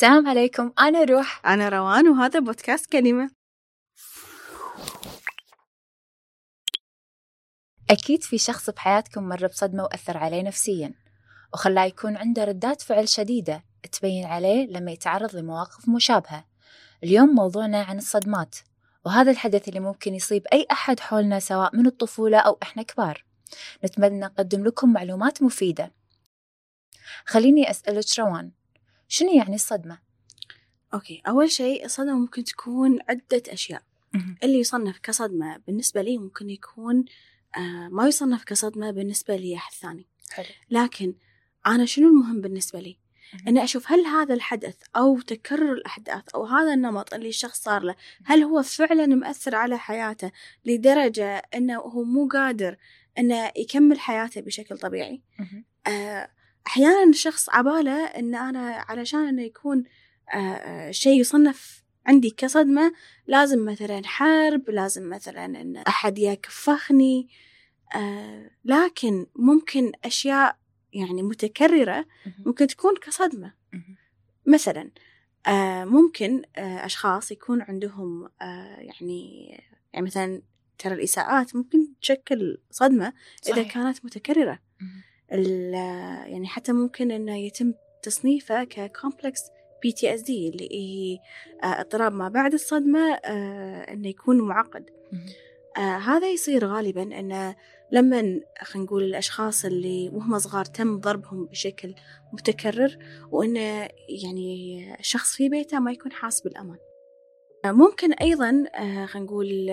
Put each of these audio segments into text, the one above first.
السلام عليكم. أنا روح. أنا روان وهذا بودكاست كلمة. أكيد في شخص بحياتكم مر بصدمة وأثر عليه نفسيا وخلاه يكون عنده ردات فعل شديدة تبين عليه لما يتعرض لمواقف مشابهة. اليوم موضوعنا عن الصدمات وهذا الحدث اللي ممكن يصيب أي أحد حولنا سواء من الطفولة أو إحنا كبار. نتمنى نقدم لكم معلومات مفيدة. خليني أسألك روان شنو يعني الصدمة؟ أوكي أول شيء الصدمة ممكن تكون عدة أشياء. اللي يصنف كصدمة بالنسبة لي ممكن يكون آه ما يصنف كصدمة بالنسبة لي أحد ثاني. حلو. لكن أنا شنو المهم بالنسبة لي؟ أني أشوف هل هذا الحدث أو تكرر الأحداث أو هذا النمط اللي الشخص صار له هل هو فعلا مؤثر على حياته لدرجة أنه هو مو قادر أنه يكمل حياته بشكل طبيعي؟ آه، أحيانا الشخص عباله أن أنا علشان أنه يكون آه، شيء يصنف عندي كصدمة لازم مثلا حرب لازم مثلا أن أحد يكفخني آه، لكن ممكن أشياء يعني متكررة ممكن تكون كصدمة. مثلا آه ممكن آه أشخاص يكون عندهم آه يعني يعني مثلا ترى الإساءات ممكن تشكل صدمة صحيح. إذا كانت متكررة. يعني حتى ممكن إنه يتم تصنيفه ك complex PTSD اللي هي آه، اضطراب ما بعد الصدمة آه، إنه يكون معقد. آه هذا يصير غالبا إنه لما خلينا نقول الأشخاص اللي وهم صغار تم ضربهم بشكل متكرر وإنه يعني شخص في بيته ما يكون حاس بالامان ممكن أيضا خلينا نقول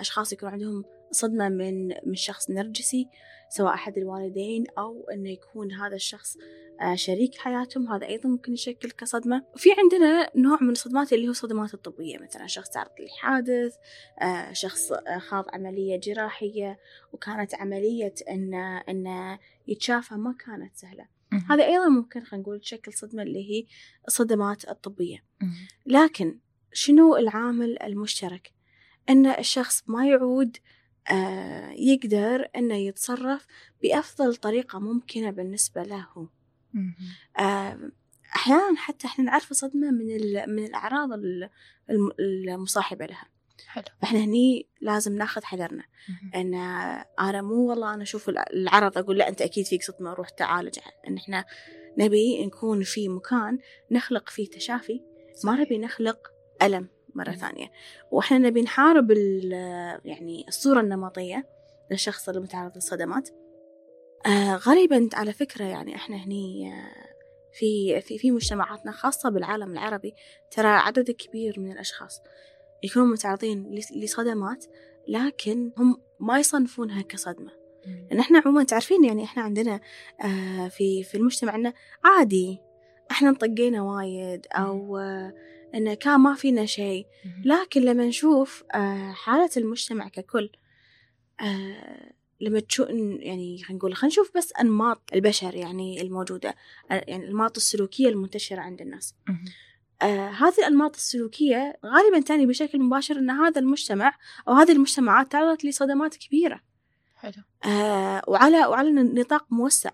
أشخاص يكون عندهم صدمة من من شخص نرجسي سواء أحد الوالدين أو إنه يكون هذا الشخص آه، شريك حياتهم. هذا أيضا ممكن يشكل كصدمة. وفي عندنا نوع من الصدمات اللي هو الصدمات الطبية مثلا شخص تعرض لحادث آه، شخص خاض عملية جراحية وكانت عملية إنه إنه يتشافى ما كانت سهلة. هذا أيضا ممكن خلينا نقول تشكل صدمة اللي هي الصدمات الطبية. لكن شنو العامل المشترك؟ أن الشخص ما يعود آه، يقدر أنه يتصرف بأفضل طريقة ممكنة بالنسبة له. أحيانا حتى إحنا نعرف الصدمة من من الأعراض المصاحبة لها. حلو. فإحنا هني لازم ناخذ حذرنا. إن أنا مو والله أنا أشوف العرض أقول لا أنت أكيد فيك صدمة روح تعالج إن إحنا نبي نكون في مكان نخلق فيه تشافي ما نبي نخلق ألم. مرة ثانية. وإحنا نبي نحارب يعني الصورة النمطية للشخص المتعرض للصدمات. آه غالبا على فكرة يعني إحنا هني آه في في في مجتمعاتنا خاصة بالعالم العربي ترى عدد كبير من الأشخاص يكونوا متعرضين لصدمات لكن هم ما يصنفونها كصدمة. لأن إحنا عموما تعرفين يعني إحنا عندنا آه في في المجتمع عادي إحنا انطقينا وايد أو آه إنه كان ما فينا شيء. لكن لما نشوف آه، حالة المجتمع ككل آه، لما تشوف يعني خلينا نقول خلينا نشوف بس أنماط البشر يعني الموجودة آه، يعني الأنماط السلوكية المنتشرة عند الناس. آه هذه الأنماط السلوكية غالبا تعني بشكل مباشر أن هذا المجتمع أو هذه المجتمعات تعرضت لصدمات كبيرة. حلو. آه وعلى وعلى نطاق موسع.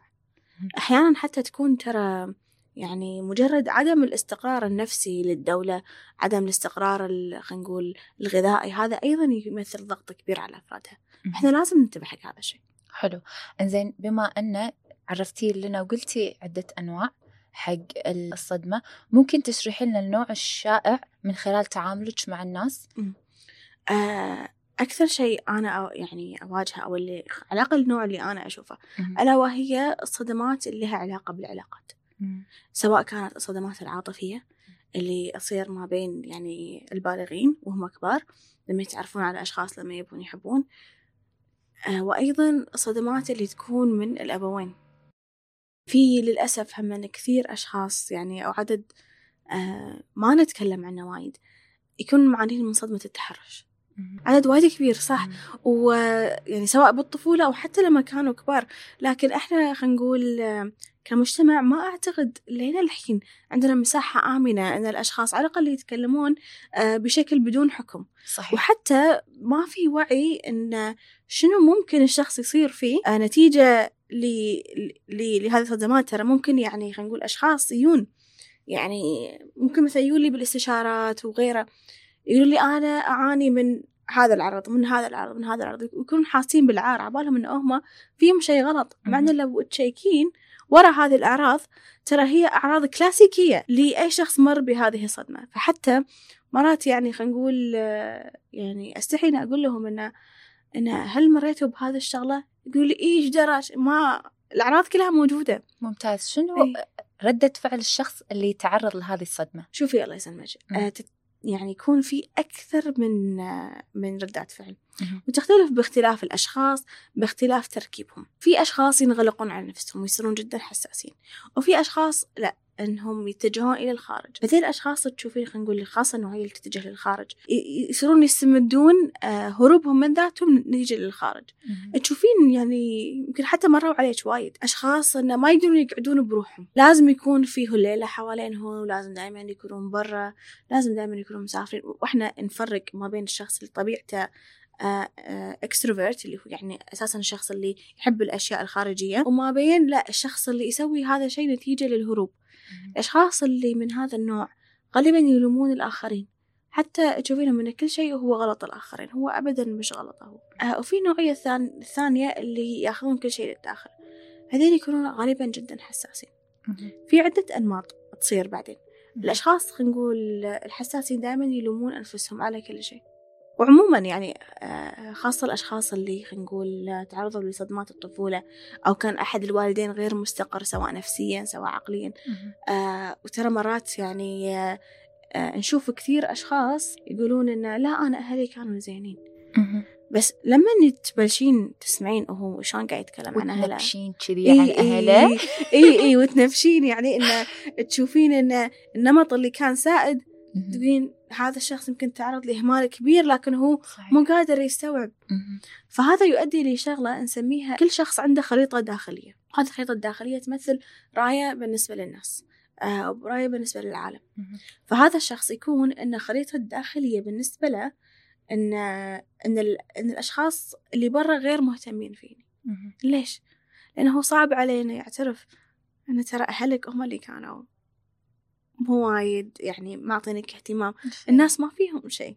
أحيانا حتى تكون ترى يعني مجرد عدم الاستقرار النفسي للدولة عدم الاستقرار خلينا نقول الغذائي هذا أيضا يمثل ضغط كبير على أفرادها. إحنا لازم ننتبه حق هذا الشيء. حلو. إنزين بما أن عرفتي لنا وقلتي عدة أنواع حق الصدمة ممكن تشرحي لنا النوع الشائع من خلال تعاملك مع الناس؟ آه أكثر شيء أنا يعني أواجهه أو اللي علاقة النوع اللي أنا أشوفه. ألا وهي الصدمات اللي لها علاقة بالعلاقات. سواء كانت الصدمات العاطفية اللي تصير ما بين يعني البالغين وهم كبار لما يتعرفون على أشخاص لما يبون يحبون. آه وأيضا الصدمات اللي تكون من الأبوين. في للأسف هم كثير أشخاص يعني أو عدد آه ما نتكلم عنه وايد. يكون معانين من صدمة التحرش. عدد وايد كبير صح؟ ويعني سواء بالطفولة أو حتى لما كانوا كبار. لكن إحنا خلينا نقول كمجتمع ما أعتقد لين الحين عندنا مساحة آمنة أن الأشخاص على الأقل يتكلمون آه، بشكل بدون حكم. صحيح. وحتى ما في وعي أن شنو ممكن الشخص يصير فيه آه، نتيجة لهذه الصدمات ترى ممكن يعني خلينا نقول أشخاص يجون يعني ممكن مثلا يقول لي بالاستشارات وغيره يقولوا لي أنا أعاني من هذا العرض من هذا العرض من هذا العرض ويكونون حاسين بالعار عبالهم إن هم فيهم شيء غلط. مع إن لو تشيكين ورا هذه الأعراض ترى هي أعراض كلاسيكية لأي شخص مر بهذه الصدمة. فحتى مرات يعني خلينا نقول يعني أستحي إن أقول لهم إنه إن هل مريتوا بهذا الشغلة؟ يقول لي إيش درج ما الأعراض كلها موجودة. ممتاز. شنو أي. ردة فعل الشخص اللي يتعرض لهذه الصدمة؟ شوفي الله يسلمك. آه يعني يكون في أكثر من من ردات فعل. وتختلف باختلاف الأشخاص باختلاف تركيبهم. في أشخاص ينغلقون على نفسهم ويصيرون جدا حساسين وفي أشخاص لا إنهم يتجهون إلى الخارج. هذه الاشخاص تشوفين خلينا نقول خاصة النوعيه اللي تتجه للخارج يصيرون يستمدون آه، هروبهم من ذاتهم نتيجه للخارج. تشوفين يعني يمكن حتى مروا عليك وايد. أشخاص إنه ما يقدرون يقعدون بروحهم. لازم يكون فيه الليلة حوالينهم ولازم دائما يكونون برا لازم دائما يكونون مسافرين. وإحنا نفرق ما بين الشخص اللي طبيعته اكستروفيرت آه، آه، اللي هو يعني أساسا الشخص اللي يحب الأشياء الخارجية وما بين لا الشخص اللي يسوي هذا الشيء نتيجة للهروب. الأشخاص اللي من هذا النوع غالبا يلومون الآخرين. حتى تشوفينهم من كل شيء هو غلط الآخرين هو أبدا مش غلطه. هو آه وفي نوعية الثانية اللي يأخذون كل شيء للداخل. هذين يكونون غالبا جدا حساسين. في عدة أنماط تصير بعدين. الأشخاص خلينا نقول الحساسين دائما يلومون أنفسهم على كل شيء. وعموما يعني آه، خاصة الأشخاص اللي خلينا نقول تعرضوا لصدمات الطفولة أو كان أحد الوالدين غير مستقر سواء نفسيا سواء عقليا آه وترى مرات يعني آه آه نشوف كثير أشخاص يقولون إن لا أنا أهلي كانوا زينين. بس لما تبلشين تسمعين هو شلون قاعد يتكلم عن أهله؟ وتنفشين كذي عن أهله؟ إي إي وتنفشين يعني انه تشوفين إن النمط اللي كان سائد تقولين هذا الشخص يمكن تعرض لإهمال كبير لكن هو صحيح. مو قادر يستوعب. فهذا يؤدي لشغلة نسميها كل شخص عنده خريطة داخلية. هذه الخريطة الداخلية تمثل راية بالنسبة للناس آه راية بالنسبة للعالم. فهذا الشخص يكون أن خريطة الداخلية بالنسبة له أن أن, إن الأشخاص اللي برا غير مهتمين فيني. ليش؟ لأنه صعب عليه إنه يعترف أن ترى أهلك هم اللي كانوا مو وايد يعني معطينك اهتمام. الناس ما فيهم شيء.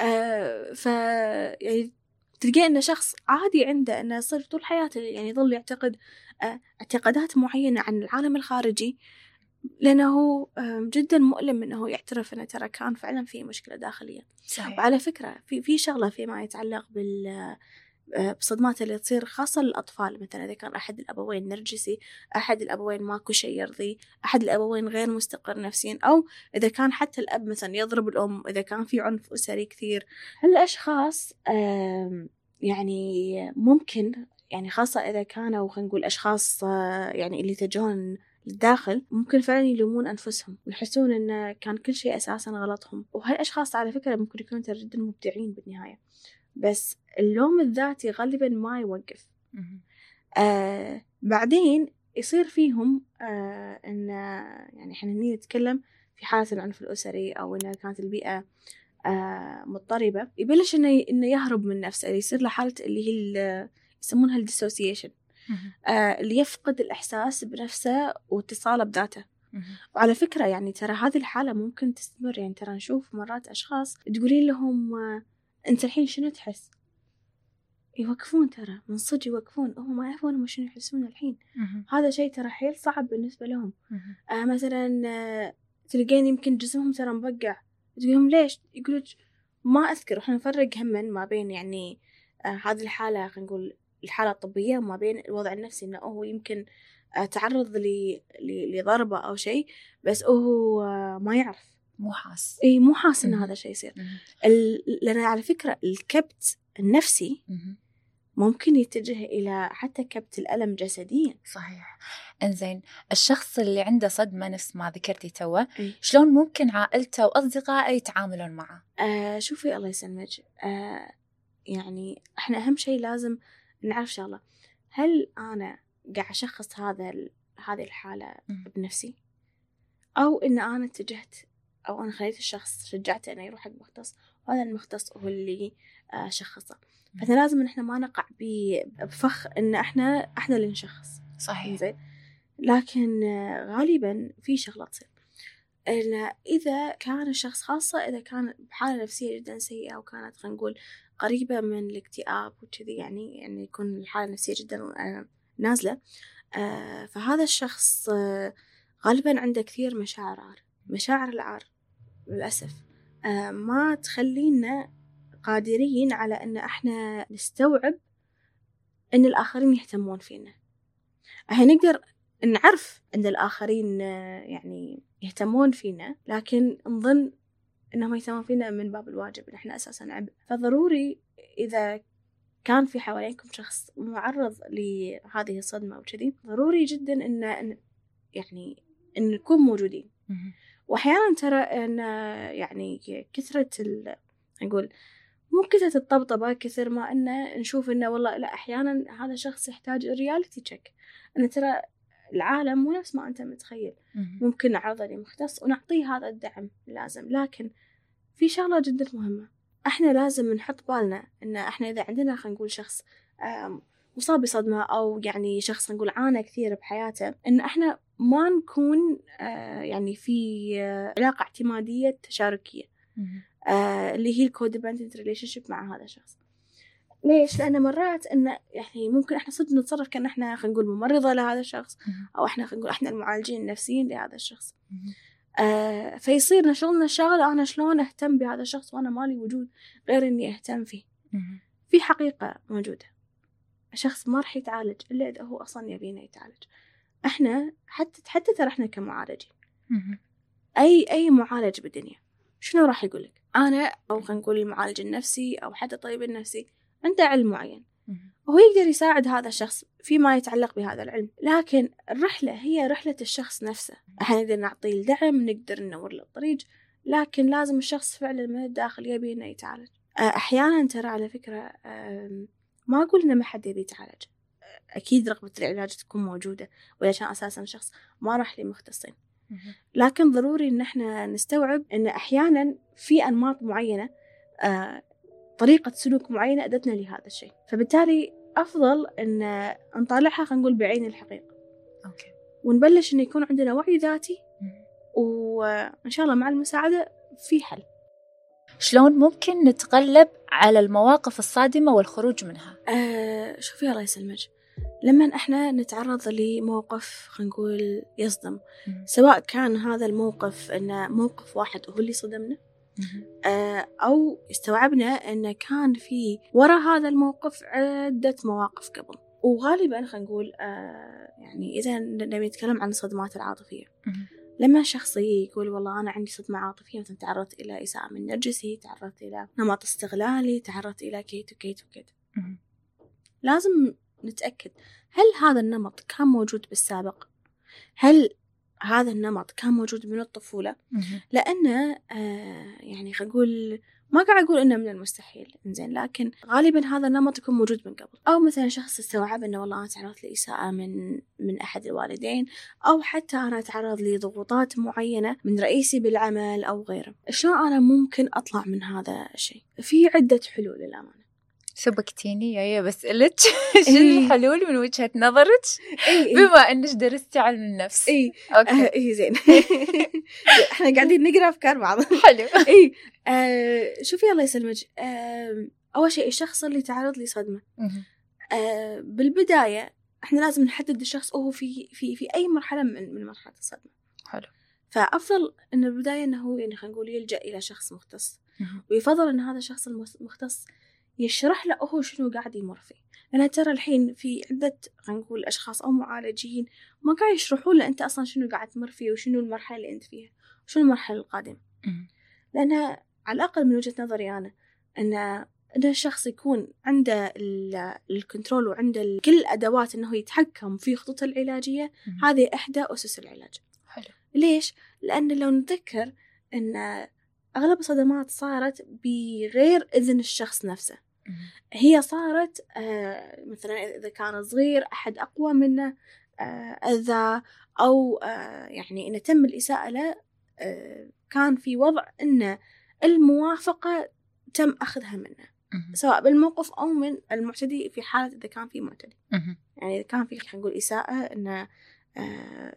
آه ف يعني تلقين انه شخص عادي عنده إنه يصير طول حياته يعني يظل يعتقد آه اعتقادات معينة عن العالم الخارجي لأنه جدا مؤلم أنه يعترف أنه ترى كان فعلا في مشكلة داخلية. صحيح. وعلى فكرة في في شغلة فيما يتعلق بال آه، بصدمات اللي تصير خاصة للأطفال مثلا إذا كان أحد الأبوين نرجسي أحد الأبوين ماكو شيء يرضي أحد الأبوين غير مستقر نفسيا أو إذا كان حتى الأب مثلا يضرب الأم إذا كان في عنف أسري كثير. هالأشخاص يعني ممكن يعني خاصة إذا كانوا خلينا نقول أشخاص آه، يعني اللي يتجهون للداخل ممكن فعلا يلومون أنفسهم ويحسون إن كان كل شيء أساسا غلطهم. وهالأشخاص على فكرة ممكن يكونوا جدا مبدعين بالنهاية. بس اللوم الذاتي غالبا ما يوقف. آه بعدين يصير فيهم آه إن يعني إحنا هني نتكلم في حالة العنف الأسري أو إن كانت البيئة آه مضطربة. يبلش إنه إنه يهرب من نفسه. يصير له حالة اللي هي يسمونها الديسوسيشن. آه اللي يفقد الإحساس بنفسه واتصاله بذاته. وعلى فكرة يعني ترى هذه الحالة ممكن تستمر. يعني ترى نشوف مرات أشخاص تقولين لهم آه أنت الحين شنو تحس؟ يوقفون ترى من صدق يوقفون. هم ما يعرفون هم شنو يحسون الحين. هذا شيء ترى حيل صعب بالنسبة لهم. آه مثلا آه تلقين يمكن جسمهم ترى مبقع. تقولهم ليش؟ يقولوا ما أذكر. إحنا نفرق هم ما بين يعني آه هذه الحالة خلينا نقول الحالة الطبية وما بين الوضع النفسي. إنه هو يمكن آه تعرض لضربة أو شيء بس هو آه ما يعرف. مو حاس. اي مو حاس إن هذا الشيء يصير. لأن على فكرة الكبت النفسي ممكن يتجه إلى حتى كبت الألم جسديا. صحيح. إنزين الشخص اللي عنده صدمة نفس ما ذكرتي توا شلون ممكن عائلته وأصدقائه يتعاملون معه؟ آه شوفي الله يسلمك. آه يعني إحنا أهم شيء لازم نعرف شغلة. هل أنا قاعد أشخص هذا هذه الحالة بنفسي؟ أو إن أنا اتجهت أو أنا خليت الشخص شجعته إنه يروح حق مختص وهذا المختص هو اللي آه، شخصه. فإحنا لازم إن إحنا ما نقع بفخ إن إحنا إحنا اللي نشخص. صحيح. زين؟ لكن آه، غالبا في شغلة تصير. إن إذا كان الشخص خاصة إذا كان بحالة نفسية جدا سيئة وكانت خلينا نقول قريبة من الاكتئاب وكذي يعني يعني يكون الحالة النفسية جدا آه، نازلة فهذا الشخص غالبا عنده كثير مشاعر عار مشاعر العار. للأسف. ما تخلينا قادرين على أن إحنا نستوعب أن الآخرين يهتمون فينا. إحنا نقدر نعرف أن الآخرين يعني يهتمون فينا لكن نظن إنهم يهتمون فينا من باب الواجب ان إحنا أساسا عبء فضروري إذا كان في حوالينكم شخص معرض لهذه الصدمة وكذي ضروري جدا إن يعني إن نكون موجودين. واحيانا ترى إن يعني كثرة ال... نقول مو كثرة الطبطبة كثر ما انه نشوف إنه والله لا أحيانا هذا شخص يحتاج رياليتي تشيك إن ترى العالم مو نفس ما أنت متخيل. ممكن نعرضه لمختص ونعطيه هذا الدعم اللازم لكن في شغلة جدا مهمة. إحنا لازم نحط بالنا إن إحنا إذا عندنا خلينا نقول شخص مصاب بصدمة أو يعني شخص نقول عانى كثير بحياته إن إحنا ما نكون آه، يعني في آه، علاقة اعتمادية تشاركية آه، اللي هي ال codependent relationship مع هذا الشخص ليش؟ لأن مرات إنه يعني ممكن إحنا صدق نتصرف كأن إحنا خلينا نقول ممرضة لهذا الشخص أو إحنا خلينا نقول إحنا المعالجين النفسيين لهذا الشخص. آه فيصير شغلنا شغلة أنا شلون أهتم بهذا الشخص وأنا مالي وجود غير إني أهتم فيه. في حقيقة موجودة. الشخص ما راح يتعالج إلا إذا هو أصلا يبينا يتعالج. إحنا حتى حتى ترى إحنا كمعالجين. أي أي معالج بالدنيا شنو راح يقول لك؟ أنا أو خلينا نقول المعالج النفسي أو حتى الطبيب النفسي عنده علم معين. وهو يقدر يساعد هذا الشخص فيما يتعلق بهذا العلم. لكن الرحلة هي رحلة الشخص نفسه. إحنا نقدر نعطيه الدعم نقدر ننور له الطريق لكن لازم الشخص فعلا من الداخل يبي إنه يتعالج. أحيانا ترى على فكرة ما أقول ان ما حد يبي يتعالج. أكيد رغبة العلاج تكون موجودة ولكن أساسا الشخص ما راح لمختصين لكن ضروري إن إحنا نستوعب إن أحيانا في أنماط معينة طريقة سلوك معينة أدتنا لهذا الشيء. فبالتالي أفضل أن نطالعها خلينا نقول بعين الحقيقة. أوكي. ونبلش أن يكون عندنا وعي ذاتي وإن شاء الله مع المساعدة في حل. شلون ممكن نتغلب على المواقف الصادمة والخروج منها؟ آه شوفي الله يسلمك لما إحنا نتعرض لموقف خلينا نقول يصدم. سواء كان هذا الموقف إنه موقف واحد هو اللي صدمنا آه، أو استوعبنا أن كان في وراء هذا الموقف عدة مواقف قبل. وغالبا خلينا نقول آه، يعني إذا نبي نتكلم عن الصدمات العاطفية. لما شخص يقول والله أنا عندي صدمة عاطفية مثلا تعرضت إلى إساءة من نرجسي تعرضت إلى نمط استغلالي تعرضت إلى كيت وكيت وكيت. لازم نتأكد. هل هذا النمط كان موجود بالسابق؟ هل هذا النمط كان موجود من الطفولة؟ لأنه آه يعني نقول ما قاعد أقول إنه من المستحيل إنزين لكن غالبا هذا النمط يكون موجود من قبل. أو مثلا شخص استوعب إنه والله أنا تعرضت لإساءة من من أحد الوالدين أو حتى أنا أتعرض لضغوطات معينة من رئيسي بالعمل أو غيره. شلون أنا ممكن أطلع من هذا الشيء؟ في عدة حلول للأمانة. سبقتيني يا بسألك شو إيه. الحلول من وجهة نظرك؟ إيه، إيه. بما إنك درستي علم النفس. اي okay. آه اي زين. إحنا قاعدين نقرأ أفكار بعض. حلو. اي آه شوفي الله يسلمك. آه أول شيء الشخص اللي تعرض لصدمه آه بالبداية إحنا لازم نحدد الشخص وهو في في في أي مرحلة من من مرحلة الصدمة. حلو. فأفضل ان البدايه إنه هو يعني خلينا نقول يلجأ إلى شخص مختص. ويفضل إن هذا الشخص المختص يشرح له هو شنو قاعد يمر فيه. لأن ترى الحين في عدة خلينا نقول أشخاص أو معالجين ما قاعد يشرحون له أنت أصلا شنو قاعد تمر فيه وشنو المرحلة اللي أنت فيها وشنو المرحلة القادمة. لأن على الأقل من وجهة نظري أنا أن أن الشخص يكون عنده الكنترول وعنده كل الأدوات أنه يتحكم في خطته العلاجية هذه إحدى أسس العلاج. حلو. ليش؟ لأن لو نتذكر أن أغلب الصدمات صارت بغير إذن الشخص نفسه. هي صارت آه مثلا إذا كان صغير أحد أقوى منه آه أذى أو آه يعني إنه تم الإساءة له كان في وضع إن الموافقة تم أخذها منه سواء بالموقف أو من المعتدي في حالة إذا كان في معتدي. يعني إذا كان في خلينا نقول إساءة إنه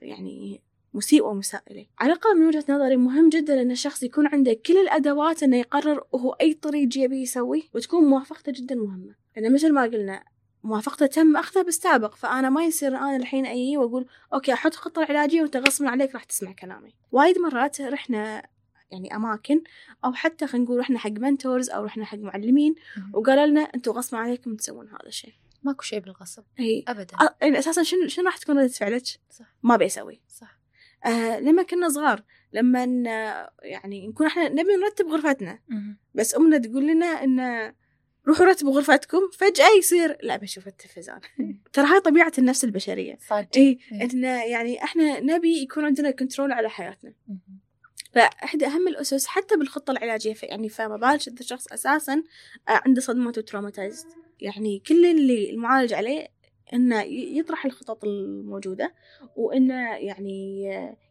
يعني مسيء ومساء إليه على الأقل من وجهة نظري مهم جدا أن الشخص يكون عنده كل الأدوات أنه يقرر هو أي طريق يبي يسويه وتكون موافقته جدا مهمة. لأن مثل ما قلنا موافقته تم أخذها بالسابق فأنا ما يصير أنا الحين أي وأقول okay أحط خطة علاجية وأنت غصبا عليك راح تسمع كلامي. وايد مرات رحنا يعني أماكن أو حتى خلينا نقول رحنا حق mentors أو رحنا حق معلمين وقالوا لنا أنتم غصبا عليكم تسوون هذا الشيء. ماكو شيء بالغصب. إي. ابدا. يعني أساسا شنو شنو راح تكون ردة فعلك؟ صح. ما بيسوي. صح. آه لما كنا صغار لما يعني نكون إحنا نبي نرتب غرفتنا. بس أمنا تقول لنا إن روحوا رتبوا غرفتكم فجأة يصير لا بشوف التلفزيون. ترى هاي طبيعة النفس البشرية. صادق. اي إيه. ان يعني إحنا نبي يكون عندنا control على حياتنا. فإحدى أهم الأسس حتى بالخطة العلاجية في يعني فما بالك اذا شخص أساسا عنده صدمات و traumatized يعني كل اللي المعالج عليه إنه يطرح الخطط الموجودة وإنه يعني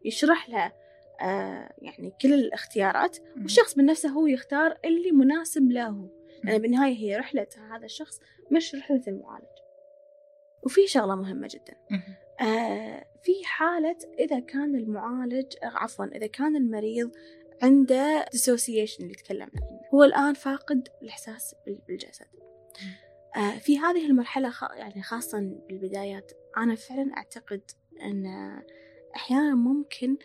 يشرح له آه، يعني كل الاختيارات. والشخص من نفسه هو يختار اللي مناسب له. لأن يعني بالنهاية هي رحلة هذا الشخص مش رحلة المعالج. وفي شغلة مهمة جدا. آه في حالة إذا كان المعالج عفوا إذا كان المريض عنده dissociation اللي تكلمنا عنه. هو الآن فاقد الإحساس بال- بالجسد. في هذه المرحلة. يعني خاصة بالبدايات أنا فعلا أعتقد أن أحيانا ممكن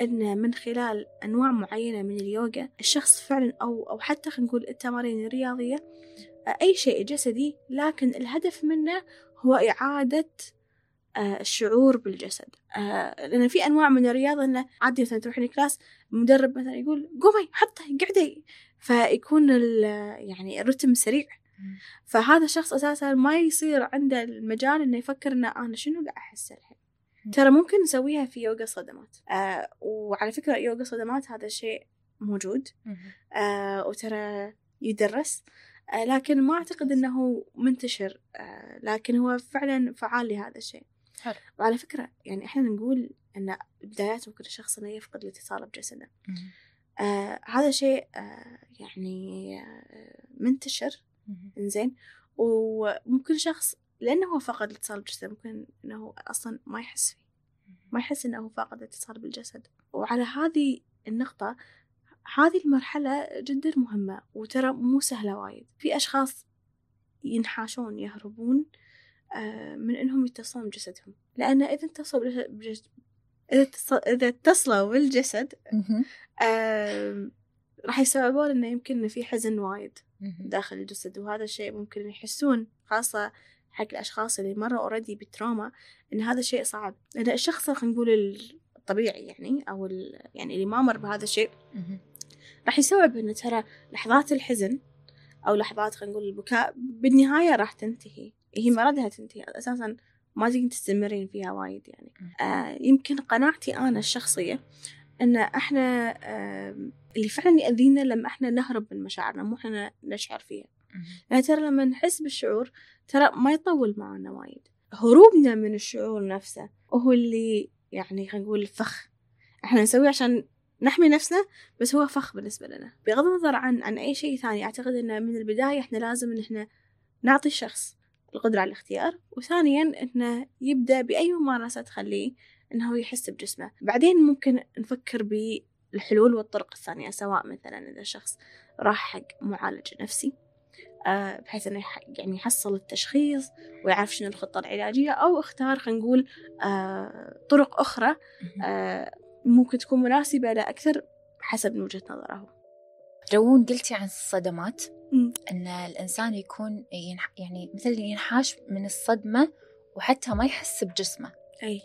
أن من خلال أنواع معينة من اليوغا الشخص فعلا أو أو حتى خلينا نقول التمارين الرياضية آه، أي شيء جسدي لكن الهدف منه هو إعادة آه، الشعور بالجسد آه، لأن في أنواع من الرياضة إنه عادي مثلا تروحين كلاس المدرب مثلا يقول قومي حطي قعدي فيكون يعني الرتم سريع. فهذا الشخص أساسا ما يصير عنده المجال إنه يفكر إنه أنا شنو قاعد أحس الحين. ترى ممكن نسويها في يوغا صدمات. آه وعلى فكرة يوغا صدمات هذا شيء موجود. آه وترى يدرس. آه لكن ما أعتقد أنه منتشر. آه لكن هو فعلا فعال لهذا الشيء. حلو. وعلى فكرة يعني إحنا نقول أن بدايات ممكن الشخص أنه يفقد الاتصال بجسده. آه هذا شيء آه يعني آه منتشر. مهم. إنزين. وممكن شخص لأنه هو فقد الاتصال بجسده ممكن أنه أصلا ما يحس فيه. ما يحس هو فاقد الاتصال بالجسد. وعلى هذه النقطة هذه المرحلة جدا مهمة وترى مو سهلة وايد. في أشخاص ينحاشون يهربون آه، من إنهم يتصلون بجسدهم. لأن إذا اتصلوا بالجسد بجسد- إذا اتصلوا بالجسد راح يستوعبون إنه يمكن في حزن وايد. داخل الجسد وهذا الشيء ممكن يحسون خاصة حق الأشخاص اللي مروا أوريدي بالتروما إن هذا الشيء صعب. لأن الشخص خلينا نقول الطبيعي يعني أو ال- يعني اللي ما مر بهذا الشيء. راح يستوعب إن ترى لحظات الحزن أو لحظات خلينا نقول البكاء بالنهاية راح تنتهي. هي ما ردها تنتهي. أساسا ما تقدرين تستمرين فيها وايد يعني. آه يمكن قناعتي أنا الشخصية إن إحنا آه اللي فعلا يأذينا لما إحنا نهرب من مشاعرنا مو إحنا نشعر فيها. يعني ترى لما نحس بالشعور ترى ما يطول معنا وايد. هروبنا من الشعور نفسه هو اللي يعني خلينا نقول فخ. إحنا نسويه عشان نحمي نفسنا بس هو فخ بالنسبة لنا. بغض النظر عن عن أي شيء ثاني أعتقد أن من البداية إحنا لازم إن إحنا نعطي الشخص القدرة على الاختيار وثانيا إنه يبدأ بأي ممارسة تخليه إنه يحس بجسمه. بعدين ممكن نفكر بالحلول والطرق الثانية سواء مثلا إذا الشخص راح حق معالج نفسي آه، بحيث إنه يعني يحصل التشخيص ويعرف شنو الخطة العلاجية أو اختار خلينا نقول آه، طرق أخرى مهم. آه، ممكن تكون مناسبة له أكثر حسب وجهة نظره روون قلتي عن الصدمات؟ مم. إن الإنسان يكون ينح يعني مثل ينحاش من الصدمة وحتى ما يحس بجسمه. أي.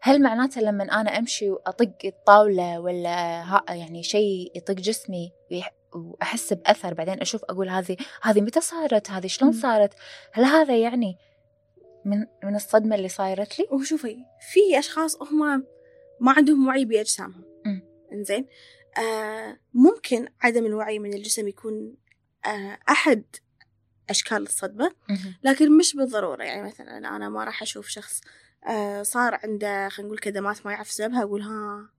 هل معناته لما أنا أمشي وأطق الطاولة ولا يعني شيء يطق جسمي وأحس بأثر بعدين أشوف أقول هذه هذه متى صارت؟ هذه شلون. صارت؟ هل هذا يعني من من الصدمة اللي صايرت لي؟ وشوفي في أشخاص هم ما عندهم وعي بأجسامهم. إنزين؟ آه ممكن عدم الوعي من الجسم يكون آه أحد أشكال الصدمة. لكن مش بالضرورة. يعني مثلا أنا ما راح أشوف شخص آه صار عنده خلينا نقول كدمات ما يعرف سببها أقول ها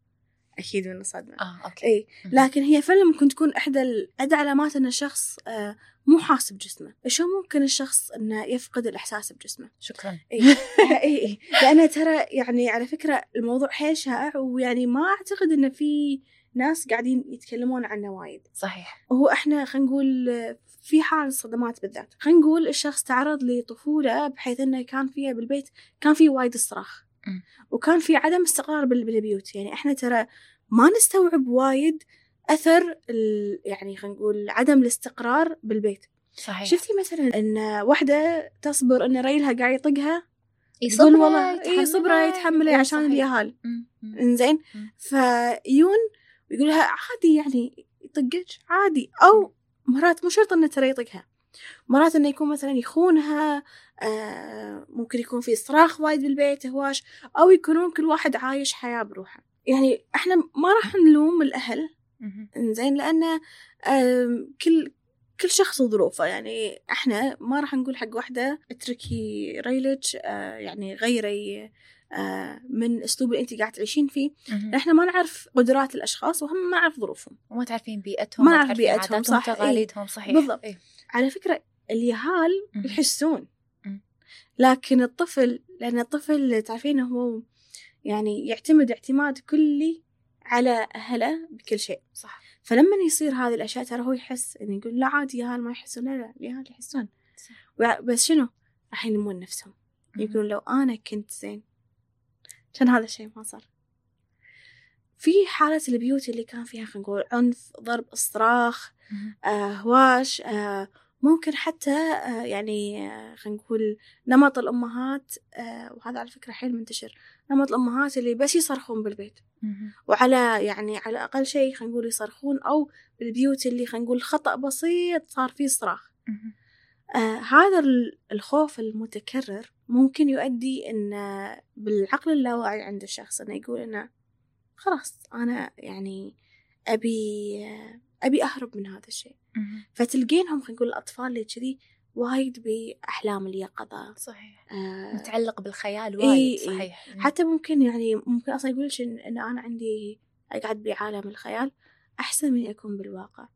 أكيد من الصدمه آه okay. إي. لكن هي فعلا ممكن تكون إحدى إحدى علامات إن الشخص آه، مو حاسب جسمه. شو ممكن الشخص إنه يفقد الإحساس بجسمه؟ شكرا. إي إي إي لأن ترى يعني على فكرة الموضوع حيل شائع ويعني ما أعتقد إنه في ناس قاعدين يتكلمون عنه وايد. صحيح. هو إحنا خلينا نقول في حال الصدمات بالذات. خلينا نقول الشخص تعرض لطفولة بحيث إنه كان فيها بالبيت كان في وايد صراخ. وكان في عدم استقرار بال- بالبيوت. يعني إحنا ترى ما نستوعب وايد أثر ال- يعني خلينا نقول عدم الاستقرار بالبيت. صحيح. شفتي مثلا إن واحدة تصبر إن ريلها قاعد يطقها؟ صبرة، والله إي صبرة يتحمله عشان. اليهال. إنزين. فيون ويقول لها عادي يعني يطقك عادي. أو مرات مو شرط إنه ترى يطقها. مرات إنه يكون مثلا يخونها آه ممكن يكون في صراخ وايد بالبيت هواش. أو يكونون كل واحد عايش حياة بروحه. يعني إحنا ما راح نلوم الأهل. مهم. إنزين لأن آم، كل كل شخص وظروفه يعني إحنا ما راح نقول حق واحدة اتركي ريلك آه يعني غيري آه من أسلوب اللي أنت قاعد تعيشين فيه. إحنا ما نعرف قدرات الأشخاص وهم ما نعرف ظروفهم وما تعرفين بيئتهم ما نعرف بيئتهم، صح، إي. تقاليدهم صحيح بالضبط. إي. على فكرة اليهال. يحسون. لكن الطفل لأن الطفل تعرفين هو يعني يعتمد اعتماد كلي على أهله بكل شيء صح فلما يصير هذه الأشياء ترى هو يحس إنه يقول لا عادي يهال ما يحسون لا لا اليهال يحسون صح. بس شنو راح يلمون نفسهم. يقولون لو أنا كنت زين كان هذا الشيء ما صار في حالة البيوت اللي كان فيها خلينا نقول عنف ضرب صراخ. آه هواش آه ممكن حتى آه يعني آه خلينا نقول نمط الأمهات آه وهذا على فكرة حيل منتشر نمط الأمهات اللي بس يصرخون بالبيت. وعلى يعني على أقل شيء خلينا نقول يصرخون أو بالبيوت اللي خلينا نقول خطأ بسيط صار فيه صراخ. آه هذا ال- الخوف المتكرر ممكن يؤدي إن بالعقل اللاواعي عند الشخص إنه يقول إنه خلاص أنا يعني أبي أبي أهرب من هذا الشيء. فتلقينهم خلينا نقول الأطفال اللي كذي وايد بأحلام اليقظة. صحيح. آه متعلق بالخيال وايد إي. صحيح. حتى ممكن يعني ممكن أصلا يقول إن أنا عندي أقعد بعالم الخيال. أحسن من اكون بالواقع.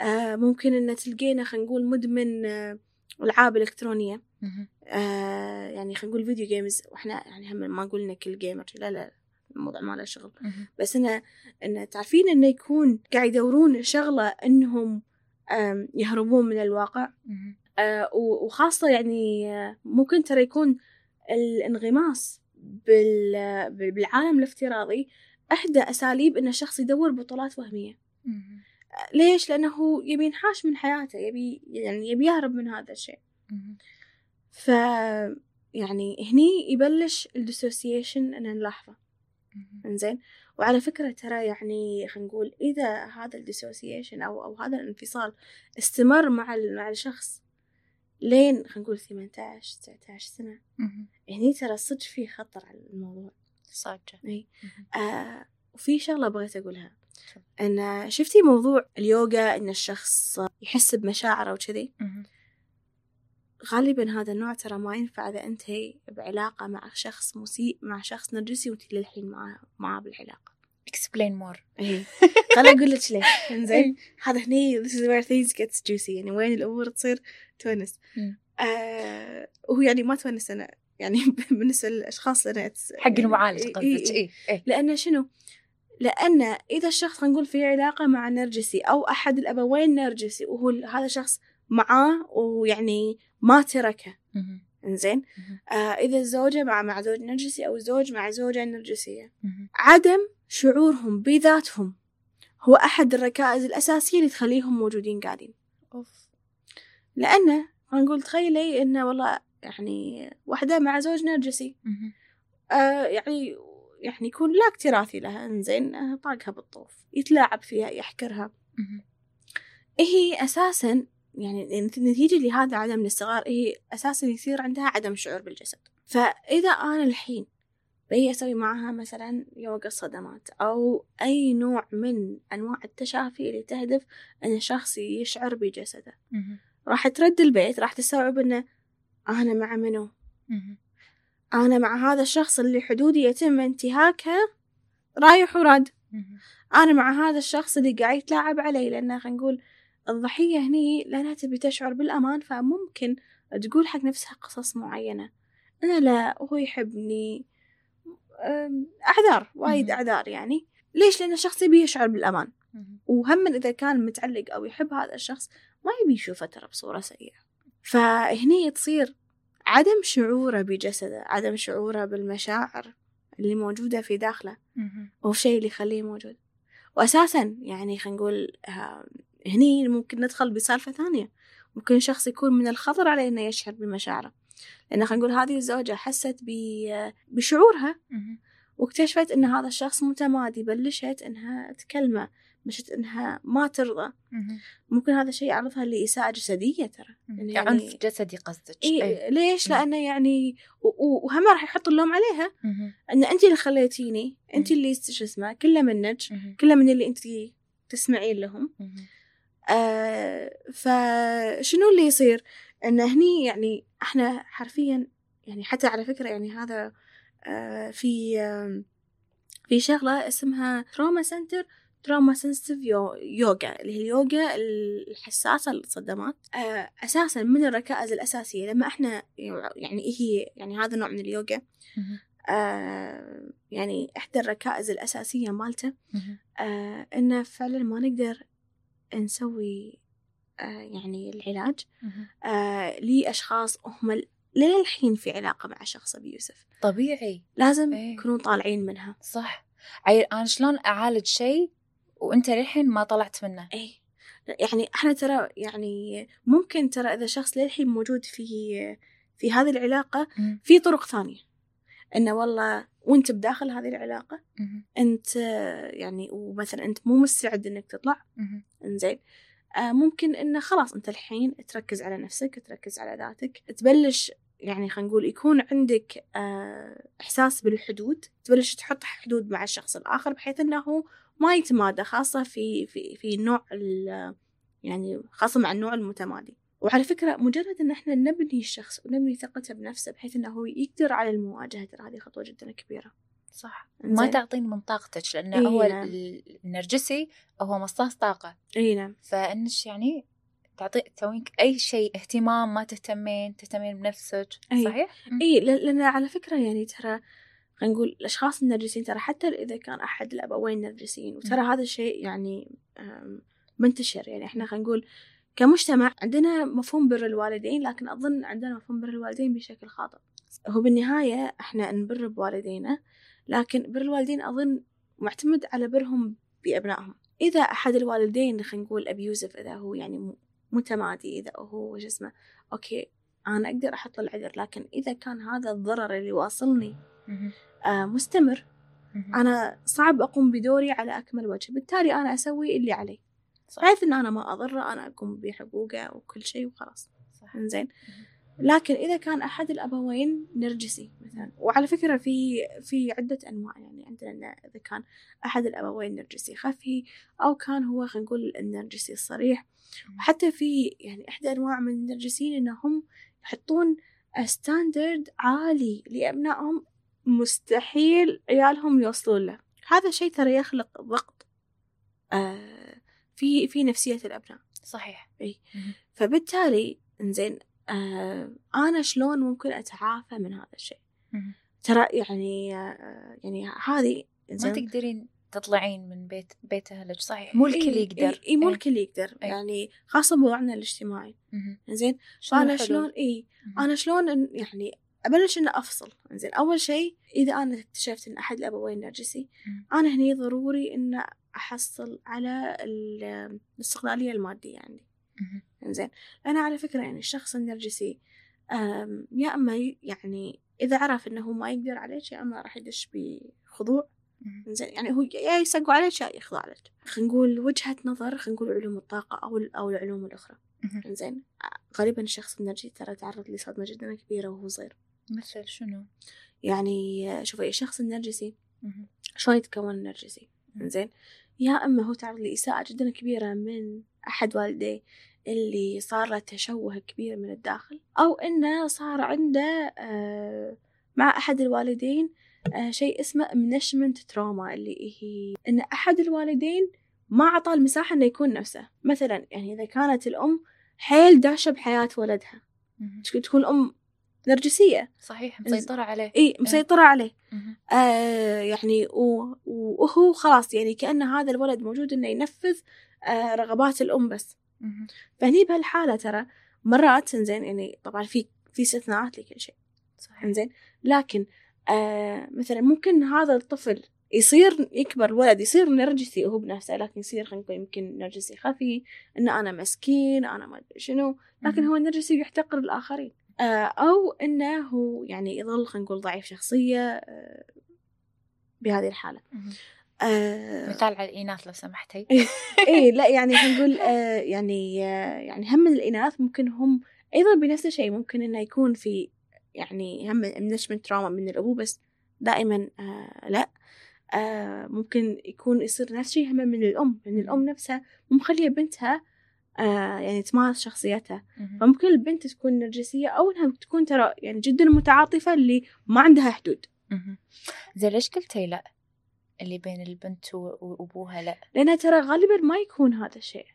آه ممكن إن تلقينا خلينا نقول مدمن آه، ألعاب إلكترونية. آه يعني خلينا نقول video games وإحنا يعني هم ما قلنا كل gamer لا لا الموضوع ما له شغل. بس انه انه تعرفين إنه يكون قاعد يدورون شغلة إنهم آم، يهربون من الواقع. آه و- وخاصة يعني آه، ممكن ترى يكون الانغماس بال- بالعالم الافتراضي إحدى أساليب ان الشخص يدور بطولات. آه، ليش؟ لأنه يبي ينحاش من حياته يبي يعني يبي يهرب من هذا الشيء. ف يعني هني يبلش ال dissociation ان نلاحظه. إنزين وعلى فكرة ترى يعني خلينا نقول إذا هذا ال dissociation أو أو هذا الانفصال استمر مع مع الشخص لين خلينا نقول 18 19 سنة. هني ترى صدق في خطر على الموضوع صادقة مهم. آه وفي شغلة بغيت أقولها. أن شفتي موضوع اليوغا أن الشخص يحس بمشاعره وكذي. غالبا هذا النوع ترى ما ينفع إذا أنت بعلاقة مع شخص مسيء مع شخص نرجسي وأنت للحين معاه معاه بالعلاقة. Explain more. إيه خل أقول لك ليش. إنزين هذا هني this is where things gets juicy. يعني وين الأمور تصير تونس. آه وهو يعني ما تونس أنا يعني بالنسبة للأشخاص لنا حق يعني المعالج إيه- قصدك إيه- إي. إي لأن شنو؟ لأن إذا الشخص خلينا نقول في علاقة مع نرجسي أو أحد الابوين نرجسي؟ وهو هذا الشخص معاه ويعني ما تركه. إنزين. آه إذا الزوجة مع مع زوج نرجسي أو الزوج مع زوجة نرجسية. عدم شعورهم بذاتهم هو أحد الركائز الأساسية اللي تخليهم موجودين قاعدين. أوف. لأنه نقول تخيلي إنه والله يعني واحدة مع زوج نرجسي. آه يعني يعني يكون لا اكتراثي لها إنزين آه طاقها بالطوف يتلاعب فيها يحكرها. هي أساسا يعني نتيجة لهذا عدم الاستقرار هي أساسا يصير عندها عدم شعور بالجسد فإذا أنا الحين بي أسوي معها مثلا يوغا الصدمات أو أي نوع من أنواع التشافي اللي تهدف أن الشخص يشعر بجسده. راح ترد البيت راح تستوعب أنه أنا مع منو. أنا مع هذا الشخص اللي حدودي يتم انتهاكها رايح وراد مهم. أنا مع هذا الشخص اللي قاعد يتلاعب علي لأن خلينا نقول الضحية هني لأنها تبي تشعر بالأمان فممكن تقول حق نفسها قصص معينة أنا لا هو يحبني أعذار وايد. أعذار يعني ليش لأن الشخص يبي يشعر بالأمان. وهم إذا كان متعلق أو يحب هذا الشخص ما يبي يشوفه ترى بصورة سيئة فهني تصير عدم شعوره بجسده عدم شعوره بالمشاعر اللي موجودة في داخله. هو الشيء اللي يخليه موجود وأساسا يعني خلينا نقول آه، هني ممكن ندخل بسالفة ثانية ممكن شخص يكون من الخطر عليه إنه يشعر بمشاعره لأن خلينا نقول هذه الزوجة حست بشعورها. واكتشفت إن هذا الشخص متمادي بلشت إنها تكلمه بلشت إنها ما ترضى. ممكن هذا الشيء يعرضها لإساءة جسدية ترى. يعني- عنف جسدي قصدك إيه إيه. ليش؟ مم. لأنه يعني وهم راح يحط اللوم عليها. إن أنت اللي خليتيني مم. اللي شو اسمه كله منك. كله من اللي أنت تسمعين لهم. آه فشنو اللي يصير إن هني يعني إحنا حرفيا يعني حتى على فكرة يعني هذا آه في آه في شغلة اسمها trauma center trauma sensitive yoga اللي هي اليوغا الحساسة للصدمات. آه أساسا من الركائز الأساسية لما إحنا يعني هي؟ يعني هذا نوع من اليوغا. آه يعني إحدى الركائز الأساسية مالته. آه إنه فعلا ما نقدر نسوي آه يعني العلاج. آه لأشخاص هم للحين في علاقة مع شخص أبي يوسف. طبيعي. لازم إيه. يكونون طالعين منها. صح. عيل أنا شلون أعالج شيء وأنت للحين ما طلعت منه. أي يعني إحنا ترى يعني ممكن ترى إذا شخص للحين موجود في في هذه العلاقة مهم. في طرق ثانية. إنه والله وأنت بداخل هذه. أنت آه، يعني ومثلا أنت مو مستعد إنك تطلع. إنزين. آه ممكن إنه خلاص أنت الحين تركز على نفسك تركز على ذاتك. تبلش يعني خلينا نقول يكون عندك آه إحساس بالحدود. تبلش تحط حدود مع الشخص الآخر بحيث إنه ما يتمادى خاصة في في في ال- يعني خاصة مع النوع المتمادي وعلى فكرة مجرد إن إحنا نبني الشخص ونبني ثقته بنفسه بحيث إنه هو يقدر على المواجهة ترى هذه خطوة جدا كبيرة. صح. ما تعطين من طاقتك لأنه إيه هو نعم. ال- النرجسي هو مصاص طاقة إي نعم. فإنش يعني تعطي تسوين أي شيء اهتمام ما تهتمين تهتمين بنفسك. صحيح؟ إي لأن على فكرة يعني ترى خلينا نقول الأشخاص النرجسيين ترى حتى إذا كان أحد الابوين نرجسيين وترى. هذا الشيء يعني منتشر يعني إحنا خلينا نقول كمجتمع عندنا مفهوم بر الوالدين لكن أظن عندنا مفهوم بر الوالدين بشكل خاطئ هو بالنهاية إحنا نبر بوالدينا لكن بر الوالدين أظن معتمد على برهم بأبنائهم إذا أحد الوالدين خلينا نقول abusive إذا هو يعني متمادي إذا هو شو اسمه okay أنا أقدر أحط العذر لكن إذا كان هذا الضرر اللي واصلني. آه مستمر. أنا صعب أقوم بدوري على أكمل وجه. بالتالي أنا أسوي اللي علي. صح. بحيث إن أنا ما أضرة أنا أقوم بحقوقه وكل شيء وخلاص. صح. إنزين. لكن إذا كان أحد الأبوين نرجسي مثلا وعلى فكرة في في عدة أنواع يعني عندنا إذا كان أحد الأبوين نرجسي خفي أو كان هو خلينا نقول النرجسي الصريح. وحتى في يعني إحدى أنواع من النرجسيين إنهم يحطون standard عالي لأبنائهم مستحيل عيالهم يوصلون له هذا الشيء ترى يخلق ضغط آه في في نفسية الأبناء صحيح إي. فبالتالي إنزين آه أنا شلون ممكن أتعافى من هذا الشيء. ترى يعني آه يعني هذه ما تقدرين تطلعين من بيت بيت أهلك صحيح مو الكل يقدر إي مو. الكل يقدر. يعني خاصة بوضعنا الاجتماعي فأنا الحلول؟ شلون مهم. أنا شلون يعني أبلش إن أفصل إنزين أول شيء إذا أنا اكتشفت إن أحد الأبوين نرجسي. أنا هني ضروري إن أحصل على ال- الاستقلالية المادية عندي مهم. إنزين أنا على فكرة يعني الشخص النرجسي يا إما ي- يعني إذا عرف إنه ما يقدر عليك يا إما راح يدش بخضوع. إنزين يعني هو يا يسقوا عليك يا يخضع عليك خلينا نقول وجهة نظر خلينا نقول علوم الطاقة أو ال- أو العلوم الأخرى مهم. إنزين غالبا الشخص النرجسي ترى تعرض لصدمة جدا كبيرة وهو صغير مثل شنو؟ يعني شوفي الشخص النرجسي. شلون يتكون النرجسي. إنزين يا إما هو تعرض لإساءة جدا كبيرة من أحد والديه اللي صار له تشوه كبير من الداخل أو إنه صار عنده آه، مع أحد الوالدين آه شيء اسمه منشمنت تروما اللي هي إن أحد الوالدين ما اعطى المساحة إنه يكون نفسه مثلا يعني إذا كانت الأم حيل داشه بحياة ولدها. تكون الام نرجسية. صحيح مسيطرة عليه. إي مسيطرة عليه. مهم. آه يعني وهو خلاص يعني كأن هذا الولد موجود إنه ينفذ آه رغبات الأم بس. مهم. فهني بهالحالة ترى مرات إنزين يعني طبعا في في استثناءات لكل شيء. صحيح. إنزين لكن آه مثلا ممكن هذا الطفل يصير يكبر الولد يصير نرجسي هو بنفسه لكن يصير خلينا نقول يمكن نرجسي خفي ان أنا مسكين أنا ما أدري شنو لكن مهم. هو نرجسي يحتقر الآخرين. آه أو إنه هو يعني يظل خلينا نقول ضعيف شخصية آه بهذه الحالة. مهم. آه مثال على الإناث لو سمحتي. إيه لا يعني خلينا نقول آه يعني آه يعني هم من الإناث ممكن هم أيضا بنفس الشيء ممكن إنه يكون في يعني هم من تراما من الأبو بس دائما آه لا. آه ممكن يكون يصير نفس الشيء هم من الأم لأن الأم نفسها مو مخلية بنتها آه يعني تمارس شخصيتها. فممكن البنت تكون نرجسية أو إنها تكون ترى يعني جدا متعاطفة اللي ما عندها حدود. زين ليش قلتي لأ اللي بين البنت وأبوها لأ لأنها ترى غالبا ما يكون هذا الشيء.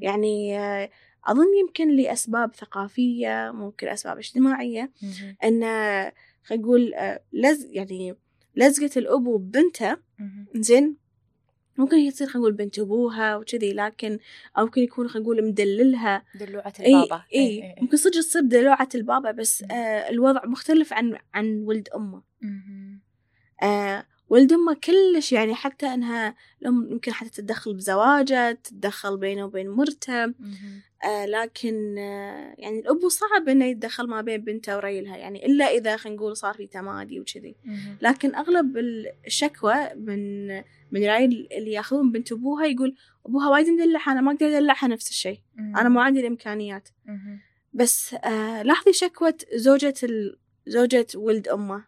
يعني آه، أظن يمكن لأسباب ثقافية ممكن أسباب اجتماعية. أن خلينا نقول آه، لز يعني لزقة الأبو ببنته مهم. زين ممكن هي تصير خلينا نقول بنت أبوها وكذي لكن أو ممكن يكون خلينا نقول مدللها دلوعة إي البابا إي إي. ممكن صدق تصير دلوعة البابا بس. آه الوضع مختلف عن عن ولد مهم. آه ولد أمه كلش يعني حتى أنها الأم يمكن حتى تتدخل بزواجه تتدخل بينه وبين مرته. آه لكن آه يعني الأبو صعب إنه يتدخل ما بين بنته وريلها يعني إلا إذا خلينا نقول صار في تمادي وكذي. لكن أغلب الشكوى من من ريل اللي يأخذون بنت أبوها يقول أبوها وايد مدلعها أنا ما أقدر أدلعها نفس الشيء أنا ما عندي الإمكانيات. بس آه لاحظي شكوى زوجة ال... زوجة ولد أمه.